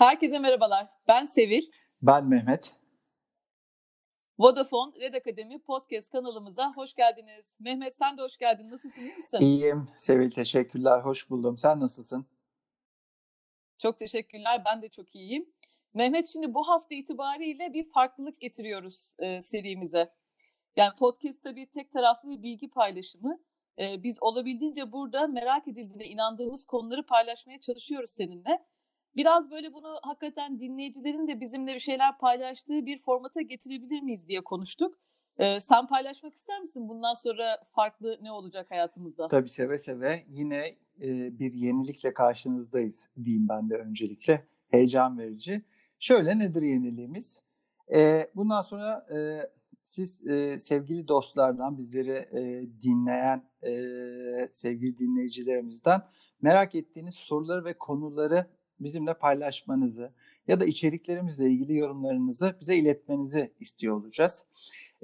Herkese merhabalar. Ben Sevil. Ben Mehmet. Vodafone Red Akademi podcast kanalımıza hoş geldiniz. Mehmet sen de hoş geldin. Nasılsın? İyi misin? İyiyim. Sevil teşekkürler. Hoş buldum. Sen nasılsın? Çok teşekkürler. Ben de çok iyiyim. Mehmet şimdi bu hafta itibariyle bir farklılık getiriyoruz e, serimize. Yani podcast tabii tek taraflı bir bilgi paylaşımı. E, biz olabildiğince burada merak edildiğine inandığımız konuları paylaşmaya çalışıyoruz seninle. Biraz böyle bunu hakikaten dinleyicilerin de bizimle bir şeyler paylaştığı bir formata getirebilir miyiz diye konuştuk. Ee, sen paylaşmak ister misin? Bundan sonra farklı ne olacak hayatımızda? Tabii seve seve. Yine e, bir yenilikle karşınızdayız diyeyim ben de öncelikle. Heyecan verici. Şöyle nedir yeniliğimiz? E, bundan sonra e, siz e, sevgili dostlardan, bizleri e, dinleyen e, sevgili dinleyicilerimizden merak ettiğiniz soruları ve konuları bizimle paylaşmanızı ya da içeriklerimizle ilgili yorumlarınızı bize iletmenizi istiyor olacağız.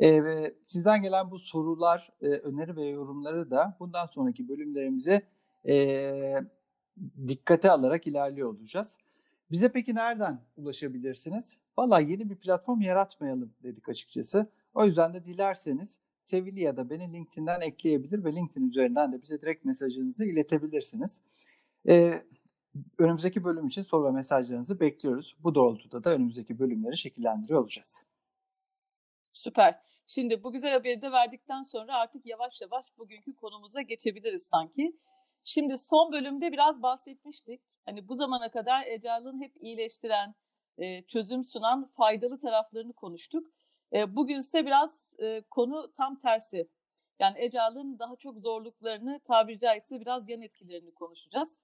Ee, sizden gelen bu sorular, e, öneri ve yorumları da bundan sonraki bölümlerimize e, dikkate alarak ilerliyor olacağız. Bize peki nereden ulaşabilirsiniz? Valla yeni bir platform yaratmayalım dedik açıkçası. O yüzden de dilerseniz Sevili ya da beni LinkedIn'den ekleyebilir ve LinkedIn üzerinden de bize direkt mesajınızı iletebilirsiniz. Ee, önümüzdeki bölüm için soru ve mesajlarınızı bekliyoruz. Bu doğrultuda da önümüzdeki bölümleri şekillendiriyor olacağız. Süper. Şimdi bu güzel haberi de verdikten sonra artık yavaş yavaş bugünkü konumuza geçebiliriz sanki. Şimdi son bölümde biraz bahsetmiştik. Hani bu zamana kadar Ecal'ın hep iyileştiren, çözüm sunan faydalı taraflarını konuştuk. Bugün ise biraz konu tam tersi. Yani Ecal'ın daha çok zorluklarını tabiri caizse biraz yan etkilerini konuşacağız.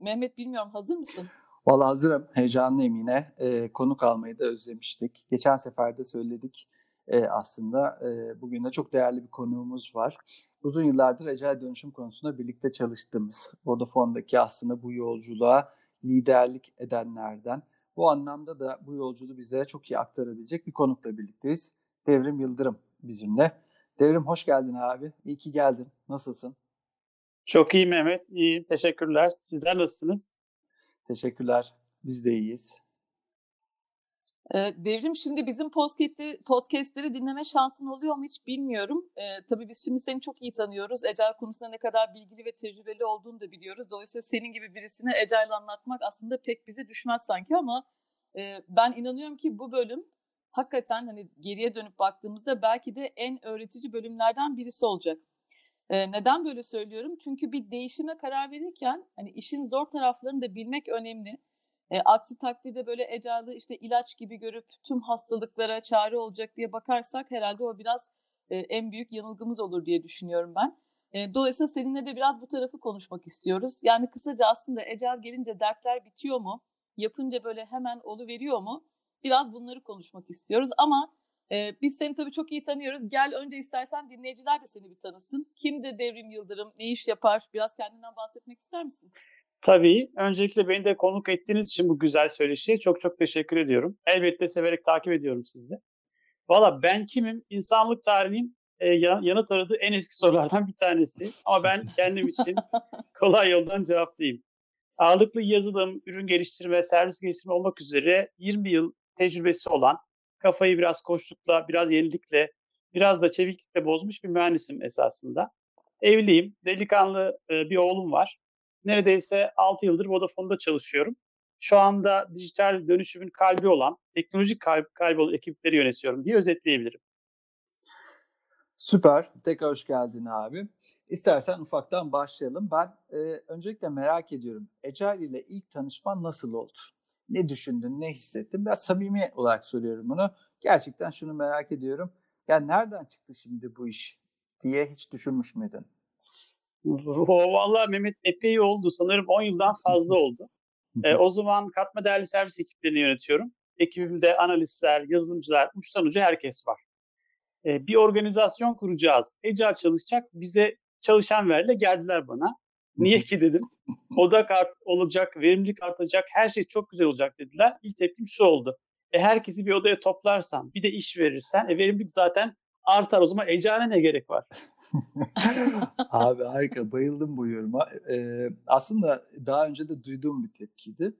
Mehmet bilmiyorum hazır mısın? Valla hazırım. Heyecanlıyım yine. E, konuk almayı da özlemiştik. Geçen sefer de söyledik e, aslında. E, bugün de çok değerli bir konuğumuz var. Uzun yıllardır ecel dönüşüm konusunda birlikte çalıştığımız Vodafone'daki aslında bu yolculuğa liderlik edenlerden. Bu anlamda da bu yolculuğu bize çok iyi aktarabilecek bir konukla birlikteyiz. Devrim Yıldırım bizimle. Devrim hoş geldin abi. İyi ki geldin. Nasılsın? Çok iyi Mehmet. İyiyim. Teşekkürler. Sizler nasılsınız? Teşekkürler. Biz de iyiyiz. Devrim şimdi bizim podcast'leri, podcast'leri dinleme şansın oluyor mu hiç bilmiyorum. Ee, tabii biz şimdi seni çok iyi tanıyoruz. Ecel konusunda ne kadar bilgili ve tecrübeli olduğunu da biliyoruz. Dolayısıyla senin gibi birisine Ecel anlatmak aslında pek bize düşmez sanki ama e, ben inanıyorum ki bu bölüm hakikaten hani geriye dönüp baktığımızda belki de en öğretici bölümlerden birisi olacak. E, neden böyle söylüyorum? Çünkü bir değişime karar verirken hani işin zor taraflarını da bilmek önemli. E, aksi takdirde böyle ecalı işte ilaç gibi görüp tüm hastalıklara çare olacak diye bakarsak herhalde o biraz e, en büyük yanılgımız olur diye düşünüyorum ben. E, dolayısıyla seninle de biraz bu tarafı konuşmak istiyoruz. Yani kısaca aslında ecal gelince dertler bitiyor mu? Yapınca böyle hemen veriyor mu? Biraz bunları konuşmak istiyoruz ama ee, biz seni tabii çok iyi tanıyoruz. Gel önce istersen dinleyiciler de seni bir tanısın. Kimdir Devrim Yıldırım? Ne iş yapar? Biraz kendinden bahsetmek ister misin? Tabii. Öncelikle beni de konuk ettiğiniz için bu güzel söyleşiye çok çok teşekkür ediyorum. Elbette severek takip ediyorum sizi. Valla ben kimim? İnsanlık tarihinin e, yanıt aradığı en eski sorulardan bir tanesi. Ama ben kendim için kolay yoldan cevaplayayım. Ağırlıklı yazılım, ürün geliştirme, servis geliştirme olmak üzere 20 yıl tecrübesi olan kafayı biraz koştukla, biraz yenilikle, biraz da çeviklikle bozmuş bir mühendisim esasında. Evliyim, delikanlı e, bir oğlum var. Neredeyse 6 yıldır Vodafone'da çalışıyorum. Şu anda dijital dönüşümün kalbi olan, teknolojik kalbi, kalbi olan ekipleri yönetiyorum diye özetleyebilirim. Süper. Tekrar hoş geldin abi. İstersen ufaktan başlayalım. Ben e, öncelikle merak ediyorum. Ecel ile ilk tanışman nasıl oldu? Ne düşündün, ne hissettin? Biraz samimi olarak soruyorum bunu. Gerçekten şunu merak ediyorum. Ya nereden çıktı şimdi bu iş diye hiç düşünmüş müydün? Vallahi Mehmet epey oldu. Sanırım 10 yıldan fazla oldu. e, o zaman katma değerli servis ekiplerini yönetiyorum. Ekibimde analistler, yazılımcılar, uçtan uca herkes var. E, bir organizasyon kuracağız. Ecel çalışacak. Bize çalışan verle geldiler bana. Niye ki dedim. Odak art olacak, verimlilik artacak, her şey çok güzel olacak dediler. İlk tepkim şu oldu. E herkesi bir odaya toplarsan, bir de iş verirsen, e verimlilik zaten artar. O zaman ecane ne gerek var? Abi harika bayıldım bu yoruma. Ee, aslında daha önce de duyduğum bir tepkiydi.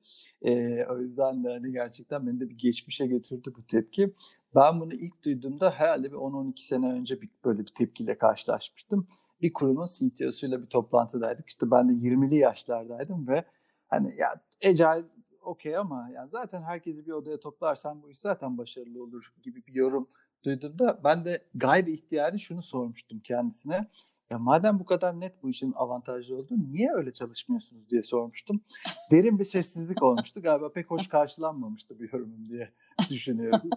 Ee, o yüzden de hani gerçekten beni de bir geçmişe götürdü bu tepki. Ben bunu ilk duyduğumda herhalde bir 10-12 sene önce bir, böyle bir tepkiyle karşılaşmıştım. Bir kurumun CTO'suyla bir toplantıdaydık. İşte ben de 20'li yaşlardaydım ve hani ya Agile okey ama yani zaten herkesi bir odaya toplarsan bu iş zaten başarılı olur gibi bir yorum duyduğumda ben de gayri ihtiyari şunu sormuştum kendisine. Ya madem bu kadar net bu işin avantajlı olduğu niye öyle çalışmıyorsunuz diye sormuştum. Derin bir sessizlik olmuştu. Galiba pek hoş karşılanmamıştı bir yorumum diye düşünüyorum.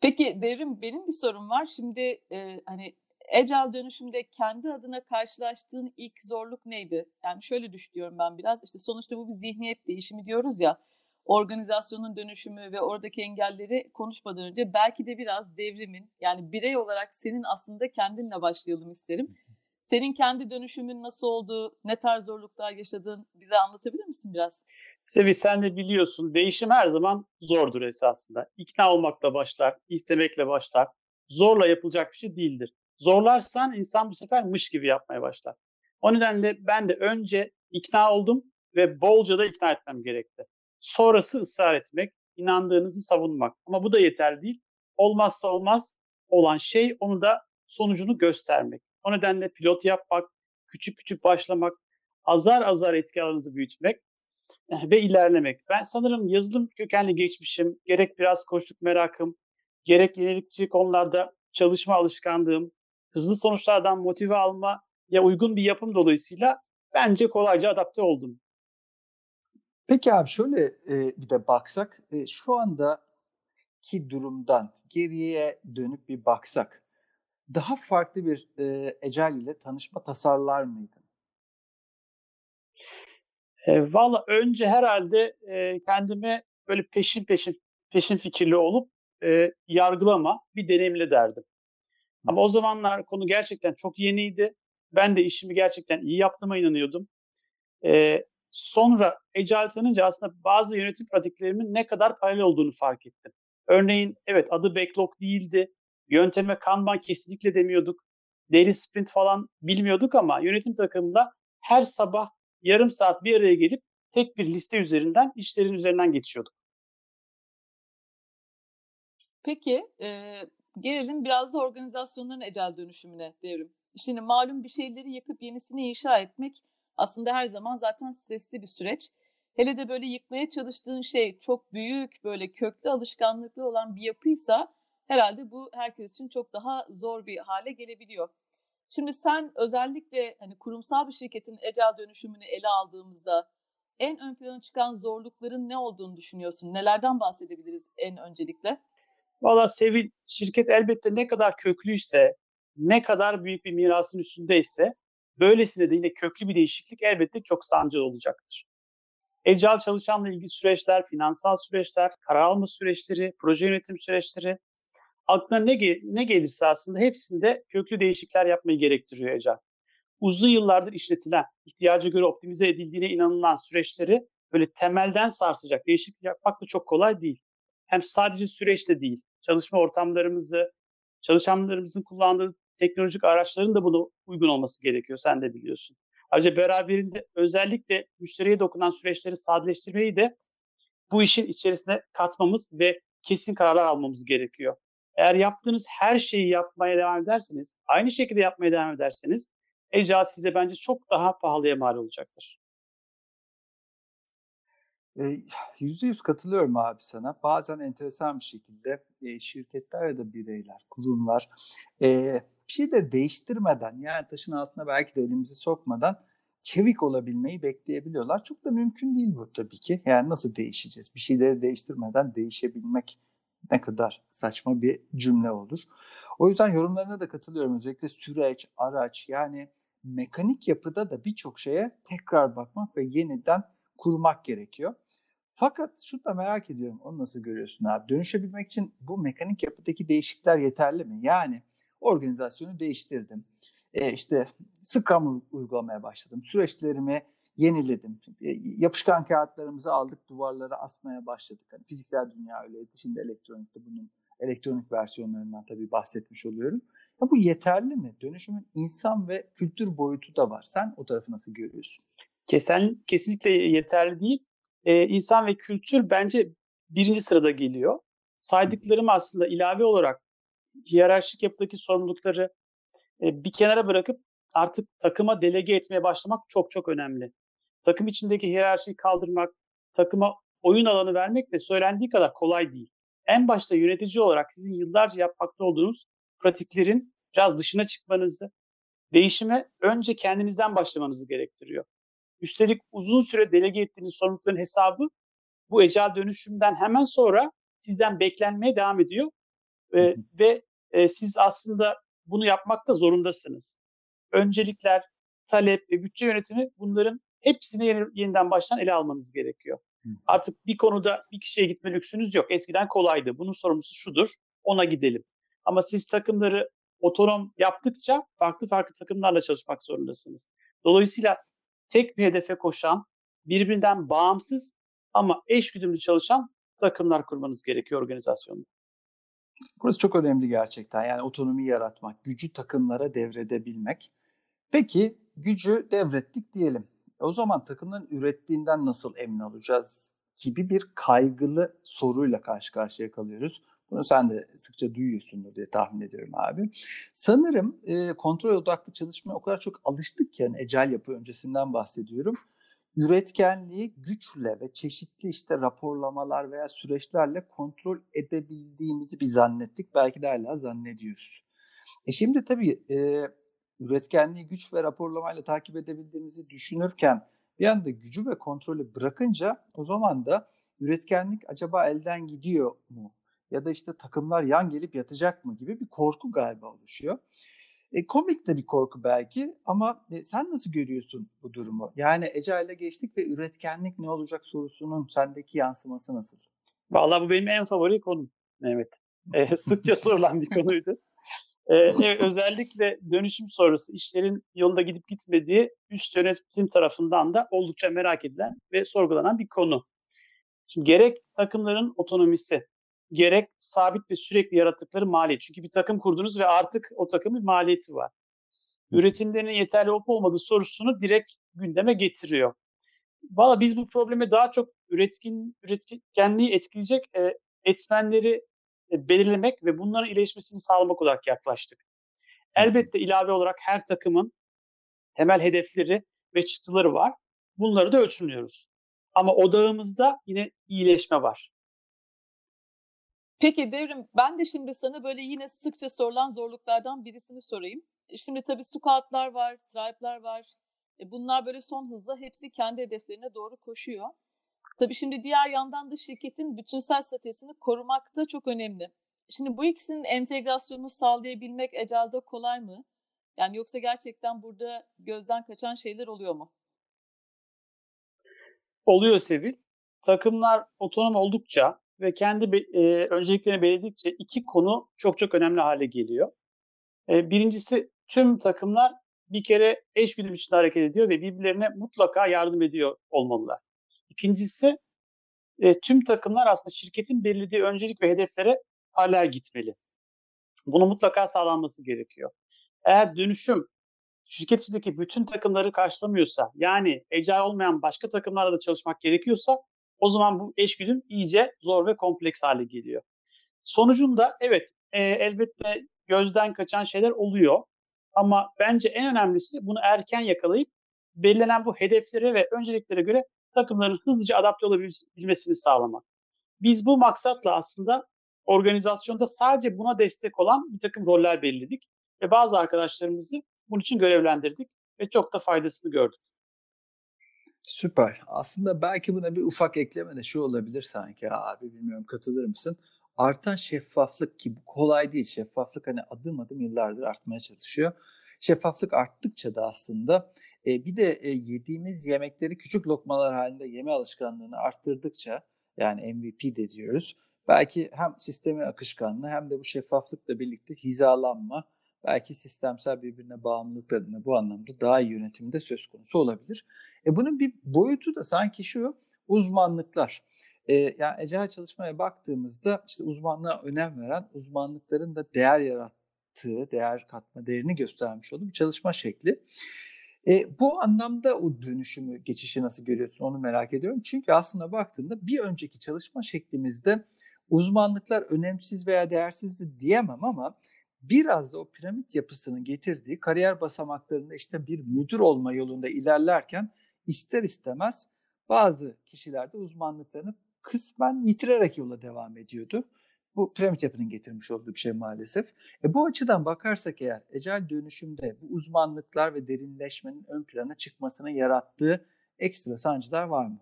Peki Devrim benim bir sorum var. Şimdi e, hani Agile dönüşümde kendi adına karşılaştığın ilk zorluk neydi? Yani şöyle düşünüyorum ben biraz. İşte sonuçta bu bir zihniyet değişimi diyoruz ya. Organizasyonun dönüşümü ve oradaki engelleri konuşmadan önce belki de biraz devrimin yani birey olarak senin aslında kendinle başlayalım isterim. Senin kendi dönüşümün nasıl oldu, ne tarz zorluklar yaşadın bize anlatabilir misin biraz? Sevi sen de biliyorsun değişim her zaman zordur esasında. İkna olmakla başlar, istemekle başlar. Zorla yapılacak bir şey değildir. Zorlarsan insan bu sefer mış gibi yapmaya başlar. O nedenle ben de önce ikna oldum ve bolca da ikna etmem gerekti. Sonrası ısrar etmek, inandığınızı savunmak. Ama bu da yeter değil. Olmazsa olmaz olan şey onu da sonucunu göstermek. O nedenle pilot yapmak, küçük küçük başlamak, azar azar etki alanınızı büyütmek eh, ve ilerlemek. Ben sanırım yazılım kökenli geçmişim, gerek biraz koştuk merakım, gerek yenilikçi konularda çalışma alışkanlığım, hızlı sonuçlardan motive alma ya uygun bir yapım dolayısıyla bence kolayca adapte oldum. Peki abi şöyle e, bir de baksak, e, şu andaki durumdan geriye dönüp bir baksak, daha farklı bir e, Ecel ile tanışma tasarlar mıydın? E, Valla önce herhalde e, kendime böyle peşin peşin peşin fikirli olup e, yargılama bir deneyimle derdim. Ama o zamanlar konu gerçekten çok yeniydi. Ben de işimi gerçekten iyi yaptığıma inanıyordum. Ee, sonra Agile tanınca aslında bazı yönetim pratiklerimin ne kadar paralel olduğunu fark ettim. Örneğin evet adı backlog değildi. Yönteme Kanban kesinlikle demiyorduk. Daily sprint falan bilmiyorduk ama yönetim takımında her sabah yarım saat bir araya gelip tek bir liste üzerinden işlerin üzerinden geçiyorduk. Peki e, Gelelim biraz da organizasyonların ecel dönüşümüne devrim. Şimdi malum bir şeyleri yıkıp yenisini inşa etmek aslında her zaman zaten stresli bir süreç. Hele de böyle yıkmaya çalıştığın şey çok büyük, böyle köklü alışkanlıklı olan bir yapıysa herhalde bu herkes için çok daha zor bir hale gelebiliyor. Şimdi sen özellikle hani kurumsal bir şirketin ecel dönüşümünü ele aldığımızda en ön plana çıkan zorlukların ne olduğunu düşünüyorsun? Nelerden bahsedebiliriz en öncelikle? Valla Sevil şirket elbette ne kadar köklüyse, ne kadar büyük bir mirasın üstündeyse böylesine de yine köklü bir değişiklik elbette çok sancılı olacaktır. Agile çalışanla ilgili süreçler, finansal süreçler, karar alma süreçleri, proje yönetim süreçleri, aklına ne, gel- ne gelirse aslında hepsinde köklü değişiklikler yapmayı gerektiriyor Agile. Uzun yıllardır işletilen, ihtiyaca göre optimize edildiğine inanılan süreçleri böyle temelden sarsacak değişiklik yapmak da çok kolay değil. Hem sadece süreçte değil, çalışma ortamlarımızı, çalışanlarımızın kullandığı teknolojik araçların da buna uygun olması gerekiyor. Sen de biliyorsun. Ayrıca beraberinde özellikle müşteriye dokunan süreçleri sadeleştirmeyi de bu işin içerisine katmamız ve kesin kararlar almamız gerekiyor. Eğer yaptığınız her şeyi yapmaya devam ederseniz, aynı şekilde yapmaya devam ederseniz, Agile size bence çok daha pahalıya mal olacaktır. Yüzde yüz katılıyorum abi sana. Bazen enteresan bir şekilde e, şirketler ya da bireyler, kurumlar e, bir şeyleri değiştirmeden yani taşın altına belki de elimizi sokmadan çevik olabilmeyi bekleyebiliyorlar. Çok da mümkün değil bu tabii ki. Yani nasıl değişeceğiz? Bir şeyleri değiştirmeden değişebilmek ne kadar saçma bir cümle olur. O yüzden yorumlarına da katılıyorum. Özellikle süreç, araç yani mekanik yapıda da birçok şeye tekrar bakmak ve yeniden kurmak gerekiyor. Fakat şunu da merak ediyorum. Onu nasıl görüyorsun abi? Dönüşebilmek için bu mekanik yapıdaki değişiklikler yeterli mi? Yani organizasyonu değiştirdim. E işte Scrum uygulamaya başladım. Süreçlerimi yeniledim. E, yapışkan kağıtlarımızı aldık duvarlara asmaya başladık. Hani fiziksel dünya öyleydi. Şimdi elektronikte bunun elektronik versiyonlarından tabii bahsetmiş oluyorum. Ya bu yeterli mi? Dönüşümün insan ve kültür boyutu da var. Sen o tarafı nasıl görüyorsun? Kesen, kesinlikle yeterli değil. Ee, insan ve kültür bence birinci sırada geliyor. Saydıklarım aslında ilave olarak hiyerarşik yapıdaki sorumlulukları e, bir kenara bırakıp artık takıma delege etmeye başlamak çok çok önemli. Takım içindeki hiyerarşiyi kaldırmak, takıma oyun alanı vermek de söylendiği kadar kolay değil. En başta yönetici olarak sizin yıllarca yapmakta olduğunuz pratiklerin biraz dışına çıkmanızı, değişime önce kendinizden başlamanızı gerektiriyor. Üstelik uzun süre delege ettiğiniz sorumlulukların hesabı bu ecel dönüşümden hemen sonra sizden beklenmeye devam ediyor. Ee, ve e, siz aslında bunu yapmakta zorundasınız. Öncelikler, talep ve bütçe yönetimi bunların hepsini yeni, yeniden baştan ele almanız gerekiyor. Artık bir konuda bir kişiye gitme lüksünüz yok. Eskiden kolaydı. Bunun sorumlusu şudur, ona gidelim. Ama siz takımları otonom yaptıkça farklı farklı takımlarla çalışmak zorundasınız. Dolayısıyla tek bir hedefe koşan, birbirinden bağımsız ama eş güdümlü çalışan takımlar kurmanız gerekiyor organizasyonda. Burası çok önemli gerçekten. Yani otonomi yaratmak, gücü takımlara devredebilmek. Peki gücü devrettik diyelim. O zaman takımların ürettiğinden nasıl emin olacağız gibi bir kaygılı soruyla karşı karşıya kalıyoruz. Bunu sen de sıkça duyuyorsundur diye tahmin ediyorum abi. Sanırım e, kontrol odaklı çalışmaya o kadar çok alıştık ki yani ecel yapı öncesinden bahsediyorum. Üretkenliği güçle ve çeşitli işte raporlamalar veya süreçlerle kontrol edebildiğimizi bir zannettik. Belki de hala zannediyoruz. E şimdi tabii e, üretkenliği güç ve raporlamayla takip edebildiğimizi düşünürken bir anda gücü ve kontrolü bırakınca o zaman da üretkenlik acaba elden gidiyor mu? Ya da işte takımlar yan gelip yatacak mı gibi bir korku galiba oluşuyor. E, komik de bir korku belki ama e, sen nasıl görüyorsun bu durumu? Yani Agile'e geçtik ve üretkenlik ne olacak sorusunun sendeki yansıması nasıl? Vallahi bu benim en favori konum Evet. E, sıkça sorulan bir konuydu. Ee, özellikle dönüşüm sonrası işlerin yolunda gidip gitmediği üst yönetim tarafından da oldukça merak edilen ve sorgulanan bir konu. Şimdi gerek takımların otonomisi, gerek sabit ve sürekli yarattıkları maliyet. Çünkü bir takım kurdunuz ve artık o takımın maliyeti var. Üretimlerinin yeterli olup olmadığı sorusunu direkt gündeme getiriyor. Valla biz bu probleme daha çok üretkin, üretkenliği etkileyecek e, etmenleri e, belirlemek ve bunların iyileşmesini sağlamak olarak yaklaştık. Elbette ilave olarak her takımın temel hedefleri ve çıktıları var. Bunları da ölçümlüyoruz. Ama odağımızda yine iyileşme var. Peki Devrim, ben de şimdi sana böyle yine sıkça sorulan zorluklardan birisini sorayım. E, şimdi tabii squatlar var, tribe'lar var. E, bunlar böyle son hızla hepsi kendi hedeflerine doğru koşuyor. Tabii şimdi diğer yandan da şirketin bütünsel statüsünü korumak da çok önemli. Şimdi bu ikisinin entegrasyonunu sağlayabilmek Ecel'de kolay mı? Yani yoksa gerçekten burada gözden kaçan şeyler oluyor mu? Oluyor Sevil. Takımlar otonom oldukça ve kendi e, önceliklerini belirledikçe iki konu çok çok önemli hale geliyor. E, birincisi tüm takımlar bir kere eş güdüm içinde hareket ediyor ve birbirlerine mutlaka yardım ediyor olmalılar. İkincisi e, tüm takımlar aslında şirketin belirlediği öncelik ve hedeflere paralel gitmeli. Bunu mutlaka sağlanması gerekiyor. Eğer dönüşüm şirket içindeki bütün takımları karşılamıyorsa yani ecai olmayan başka takımlarla da çalışmak gerekiyorsa o zaman bu eşgüdüm iyice zor ve kompleks hale geliyor. Sonucunda evet e, elbette gözden kaçan şeyler oluyor. Ama bence en önemlisi bunu erken yakalayıp belirlenen bu hedeflere ve önceliklere göre takımların hızlıca adapte olabilmesini sağlamak. Biz bu maksatla aslında organizasyonda sadece buna destek olan bir takım roller belirledik ve bazı arkadaşlarımızı bunun için görevlendirdik ve çok da faydasını gördük. Süper. Aslında belki buna bir ufak ekleme de şu olabilir sanki abi bilmiyorum katılır mısın? Artan şeffaflık ki bu kolay değil. Şeffaflık hani adım adım yıllardır artmaya çalışıyor. Şeffaflık arttıkça da aslında e, bir de e, yediğimiz yemekleri küçük lokmalar halinde yeme alışkanlığını arttırdıkça yani MVP de diyoruz. Belki hem sistemin akışkanlığı hem de bu şeffaflıkla birlikte hizalanma, belki sistemsel birbirine bağımlılıklarını bu anlamda daha iyi yönetimde söz konusu olabilir. E bunun bir boyutu da sanki şu uzmanlıklar. E, yani ecel çalışmaya baktığımızda işte uzmanlığa önem veren uzmanlıkların da değer yarattığı, değer katma değerini göstermiş olduğu bir çalışma şekli. E, bu anlamda o dönüşümü, geçişi nasıl görüyorsun onu merak ediyorum. Çünkü aslında baktığında bir önceki çalışma şeklimizde uzmanlıklar önemsiz veya değersizdi diyemem ama biraz da o piramit yapısının getirdiği kariyer basamaklarında işte bir müdür olma yolunda ilerlerken ister istemez bazı kişiler de uzmanlıklarını kısmen yitirerek yola devam ediyordu. Bu piramit yapının getirmiş olduğu bir şey maalesef. E bu açıdan bakarsak eğer ecel dönüşümde bu uzmanlıklar ve derinleşmenin ön plana çıkmasına yarattığı ekstra sancılar var mı?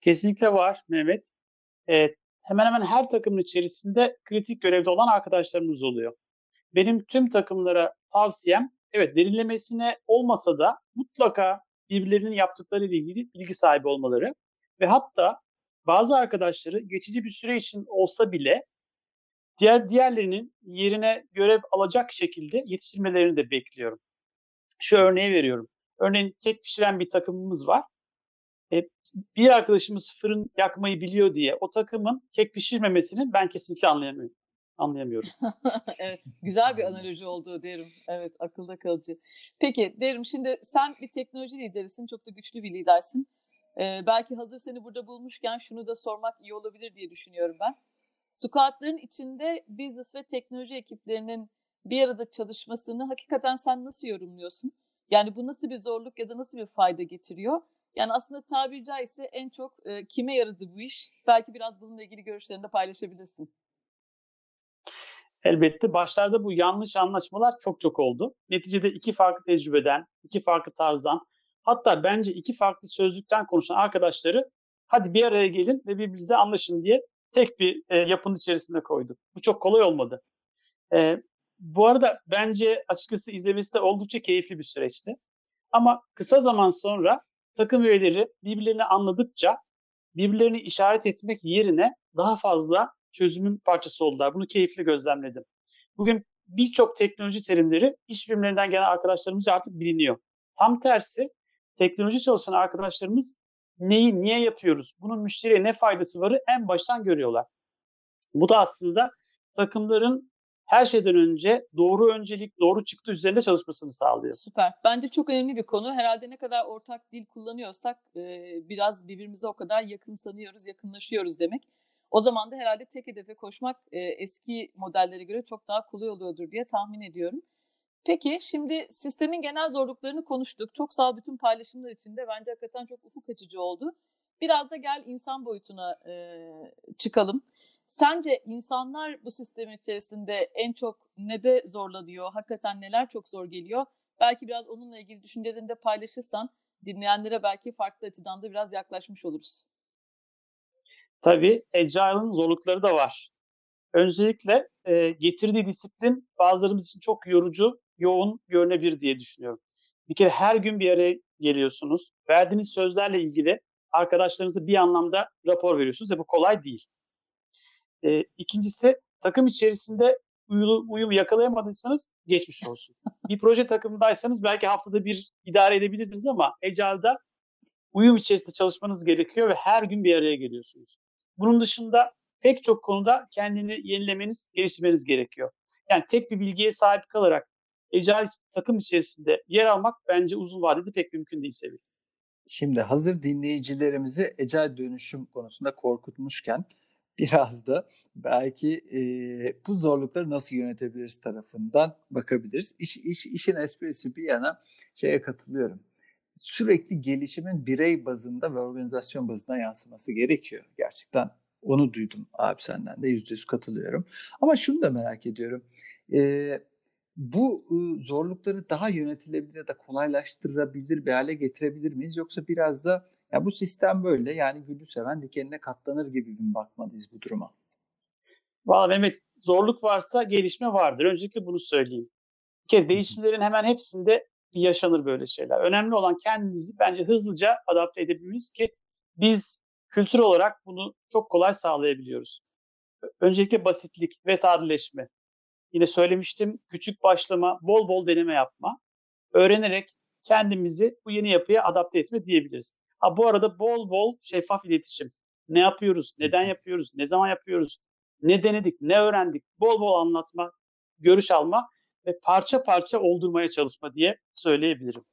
Kesinlikle var Mehmet. Evet, hemen hemen her takımın içerisinde kritik görevde olan arkadaşlarımız oluyor. Benim tüm takımlara tavsiyem evet derinlemesine olmasa da mutlaka birbirlerinin yaptıkları ile ilgili bilgi sahibi olmaları ve hatta bazı arkadaşları geçici bir süre için olsa bile diğer diğerlerinin yerine görev alacak şekilde yetiştirmelerini de bekliyorum. Şu örneği veriyorum. Örneğin kek pişiren bir takımımız var. E, bir arkadaşımız fırın yakmayı biliyor diye o takımın kek pişirmemesini ben kesinlikle anlayamıyorum. Anlayamıyorum. evet, güzel bir analoji oldu derim. Evet, akılda kalıcı. Peki derim şimdi sen bir teknoloji liderisin, çok da güçlü bir lidersin. Ee, belki hazır seni burada bulmuşken şunu da sormak iyi olabilir diye düşünüyorum ben. Squat'ların içinde business ve teknoloji ekiplerinin bir arada çalışmasını hakikaten sen nasıl yorumluyorsun? Yani bu nasıl bir zorluk ya da nasıl bir fayda getiriyor? Yani aslında tabiri caizse en çok e, kime yaradı bu iş? Belki biraz bununla ilgili görüşlerini de paylaşabilirsin. Elbette başlarda bu yanlış anlaşmalar çok çok oldu. Neticede iki farklı tecrübeden, iki farklı tarzdan, hatta bence iki farklı sözlükten konuşan arkadaşları hadi bir araya gelin ve birbirinize anlaşın diye tek bir e, yapının içerisinde koyduk. Bu çok kolay olmadı. E, bu arada bence açıkçası izlemesi de oldukça keyifli bir süreçti. Ama kısa zaman sonra takım üyeleri birbirlerini anladıkça birbirlerini işaret etmek yerine daha fazla çözümün parçası oldular. Bunu keyifli gözlemledim. Bugün birçok teknoloji terimleri iş birimlerinden gelen arkadaşlarımız artık biliniyor. Tam tersi teknoloji çalışan arkadaşlarımız neyi niye yapıyoruz, bunun müşteriye ne faydası varı en baştan görüyorlar. Bu da aslında takımların her şeyden önce doğru öncelik, doğru çıktı üzerinde çalışmasını sağlıyor. Süper. Bence çok önemli bir konu. Herhalde ne kadar ortak dil kullanıyorsak biraz birbirimize o kadar yakın sanıyoruz, yakınlaşıyoruz demek. O zaman da herhalde tek hedefe koşmak eski modellere göre çok daha kolay oluyordur diye tahmin ediyorum. Peki şimdi sistemin genel zorluklarını konuştuk. Çok sağ bütün paylaşımlar için de bence hakikaten çok ufuk açıcı oldu. Biraz da gel insan boyutuna e, çıkalım. Sence insanlar bu sistemin içerisinde en çok ne de zorlanıyor? Hakikaten neler çok zor geliyor? Belki biraz onunla ilgili düşüncelerini de paylaşırsan dinleyenlere belki farklı açıdan da biraz yaklaşmış oluruz. Tabii Agile'ın zorlukları da var. Öncelikle e, getirdiği disiplin bazılarımız için çok yorucu, yoğun görünebilir diye düşünüyorum. Bir kere her gün bir araya geliyorsunuz. Verdiğiniz sözlerle ilgili arkadaşlarınıza bir anlamda rapor veriyorsunuz ve bu kolay değil. E, ikincisi takım içerisinde uyum yakalayamadıysanız geçmiş olsun. bir proje takımındaysanız belki haftada bir idare edebilirdiniz ama Agile'da uyum içerisinde çalışmanız gerekiyor ve her gün bir araya geliyorsunuz. Bunun dışında pek çok konuda kendini yenilemeniz, geliştirmeniz gerekiyor. Yani tek bir bilgiye sahip kalarak ecel takım içerisinde yer almak bence uzun vadede pek mümkün değil Sevil. Şimdi hazır dinleyicilerimizi ecel dönüşüm konusunda korkutmuşken biraz da belki e, bu zorlukları nasıl yönetebiliriz tarafından bakabiliriz. İş, iş, işin esprisi bir yana şeye katılıyorum. Sürekli gelişimin birey bazında ve organizasyon bazında yansıması gerekiyor. Gerçekten onu duydum abi senden de yüzde yüz katılıyorum. Ama şunu da merak ediyorum. E, bu zorlukları daha yönetilebilir ya da kolaylaştırabilir bir hale getirebilir miyiz? Yoksa biraz da ya bu sistem böyle yani gülü seven dikenine katlanır gibi mi bakmalıyız bu duruma? Valla Mehmet zorluk varsa gelişme vardır. Öncelikle bunu söyleyeyim. Bir kere değişimlerin hemen hepsinde yaşanır böyle şeyler. Önemli olan kendinizi bence hızlıca adapte edebilmeniz ki biz kültür olarak bunu çok kolay sağlayabiliyoruz. Öncelikle basitlik ve sadeleşme. Yine söylemiştim küçük başlama, bol bol deneme yapma. Öğrenerek kendimizi bu yeni yapıya adapte etme diyebiliriz. Ha bu arada bol bol şeffaf iletişim. Ne yapıyoruz? Neden yapıyoruz? Ne zaman yapıyoruz? Ne denedik? Ne öğrendik? Bol bol anlatma, görüş alma parça parça oldurmaya çalışma diye söyleyebilirim.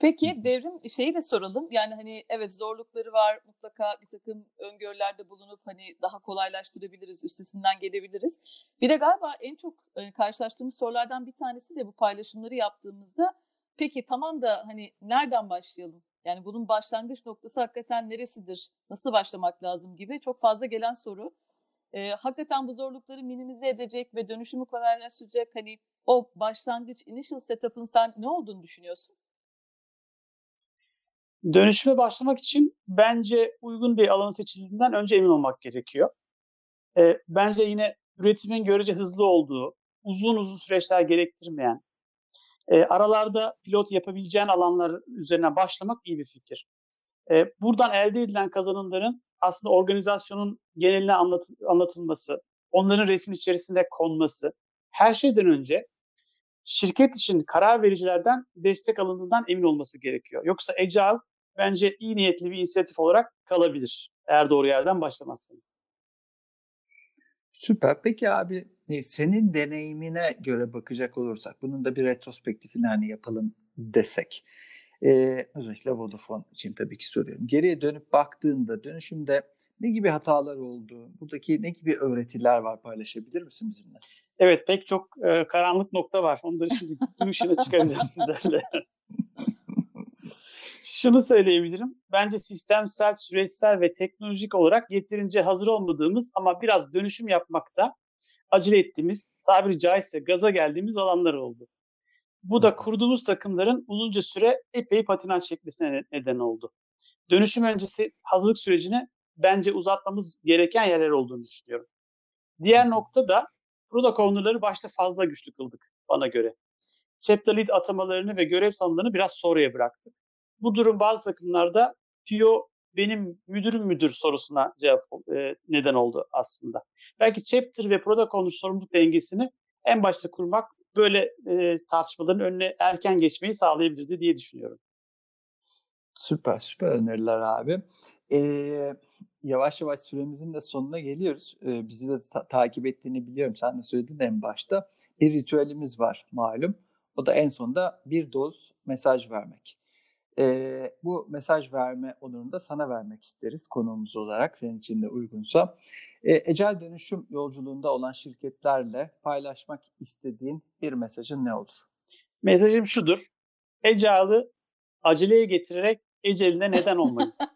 Peki devrim şeyi de soralım. Yani hani evet zorlukları var. Mutlaka bir takım öngörülerde bulunup hani daha kolaylaştırabiliriz, üstesinden gelebiliriz. Bir de galiba en çok e, karşılaştığımız sorulardan bir tanesi de bu paylaşımları yaptığımızda peki tamam da hani nereden başlayalım? Yani bunun başlangıç noktası hakikaten neresidir? Nasıl başlamak lazım gibi çok fazla gelen soru. E, hakikaten bu zorlukları minimize edecek ve dönüşümü kolaylaştıracak hani o başlangıç initial setup'ın sen ne olduğunu düşünüyorsun? Dönüşüme başlamak için bence uygun bir alanı seçildiğinden önce emin olmak gerekiyor. E, bence yine üretimin görece hızlı olduğu, uzun uzun süreçler gerektirmeyen, e, aralarda pilot yapabileceğin alanlar üzerine başlamak iyi bir fikir. E, buradan elde edilen kazanımların aslında organizasyonun geneline anlat, anlatılması, onların resmin içerisinde konması, her şeyden önce şirket için karar vericilerden destek alındığından emin olması gerekiyor. Yoksa Agile bence iyi niyetli bir inisiyatif olarak kalabilir eğer doğru yerden başlamazsanız. Süper. Peki abi e, senin deneyimine göre bakacak olursak bunun da bir retrospektifini hani yapalım desek. Ee, özellikle Vodafone için tabii ki soruyorum. Geriye dönüp baktığında dönüşümde ne gibi hatalar oldu? Buradaki ne gibi öğretiler var paylaşabilir misin bizimle? Evet pek çok e, karanlık nokta var. Onları şimdi gün ışığına çıkaracağım sizlerle. Şunu söyleyebilirim. Bence sistemsel, süreçsel ve teknolojik olarak yeterince hazır olmadığımız ama biraz dönüşüm yapmakta acele ettiğimiz, tabiri caizse gaza geldiğimiz alanlar oldu. Bu da kurduğumuz takımların uzunca süre epey patinaj çekmesine neden oldu. Dönüşüm öncesi hazırlık sürecini bence uzatmamız gereken yerler olduğunu düşünüyorum. Diğer nokta da product owner'ları başta fazla güçlü kıldık bana göre. Chapter lead atamalarını ve görev sanımlarını biraz sonraya bıraktık. Bu durum bazı takımlarda PO benim müdürüm müdür sorusuna cevap e, neden oldu aslında. Belki chapter ve product owner sorumluluk dengesini en başta kurmak böyle e, tartışmaların önüne erken geçmeyi sağlayabilirdi diye düşünüyorum. Süper, süper öneriler abi. Ee, yavaş yavaş süremizin de sonuna geliyoruz. Ee, bizi de ta- takip ettiğini biliyorum. Sen de söyledin en başta. Bir ritüelimiz var malum. O da en sonunda bir doz mesaj vermek. Ee, bu mesaj verme onurunu da sana vermek isteriz konuğumuz olarak senin için de uygunsa. Ee, Ecel dönüşüm yolculuğunda olan şirketlerle paylaşmak istediğin bir mesajın ne olur? Mesajım şudur. Ecalı aceleye getirerek eceline neden olmayın.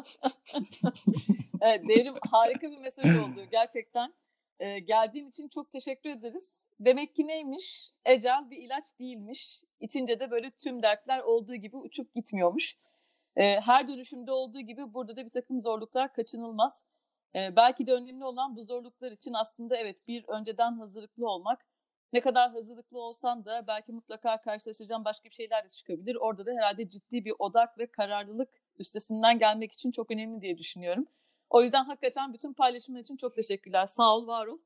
evet, Devrim harika bir mesaj oldu gerçekten. Ee, geldiğin için çok teşekkür ederiz. Demek ki neymiş? Ecel bir ilaç değilmiş. İçince de böyle tüm dertler olduğu gibi uçup gitmiyormuş. Ee, her dönüşümde olduğu gibi burada da bir takım zorluklar kaçınılmaz. Ee, belki de önemli olan bu zorluklar için aslında evet bir önceden hazırlıklı olmak. Ne kadar hazırlıklı olsan da belki mutlaka karşılaşacağın başka bir şeyler de çıkabilir. Orada da herhalde ciddi bir odak ve kararlılık üstesinden gelmek için çok önemli diye düşünüyorum. O yüzden hakikaten bütün paylaşımlar için çok teşekkürler. Sağ ol, var ol.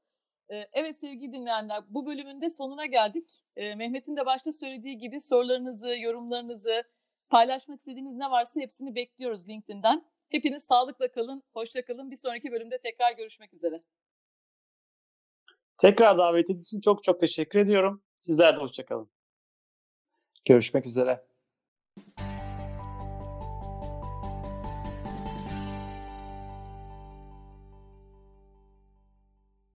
Ee, evet sevgili dinleyenler bu bölümün de sonuna geldik. Ee, Mehmet'in de başta söylediği gibi sorularınızı, yorumlarınızı, paylaşmak istediğiniz ne varsa hepsini bekliyoruz LinkedIn'den. Hepiniz sağlıkla kalın, hoşça kalın. Bir sonraki bölümde tekrar görüşmek üzere. Tekrar davet için çok çok teşekkür ediyorum. Sizler de hoşça kalın. Görüşmek üzere.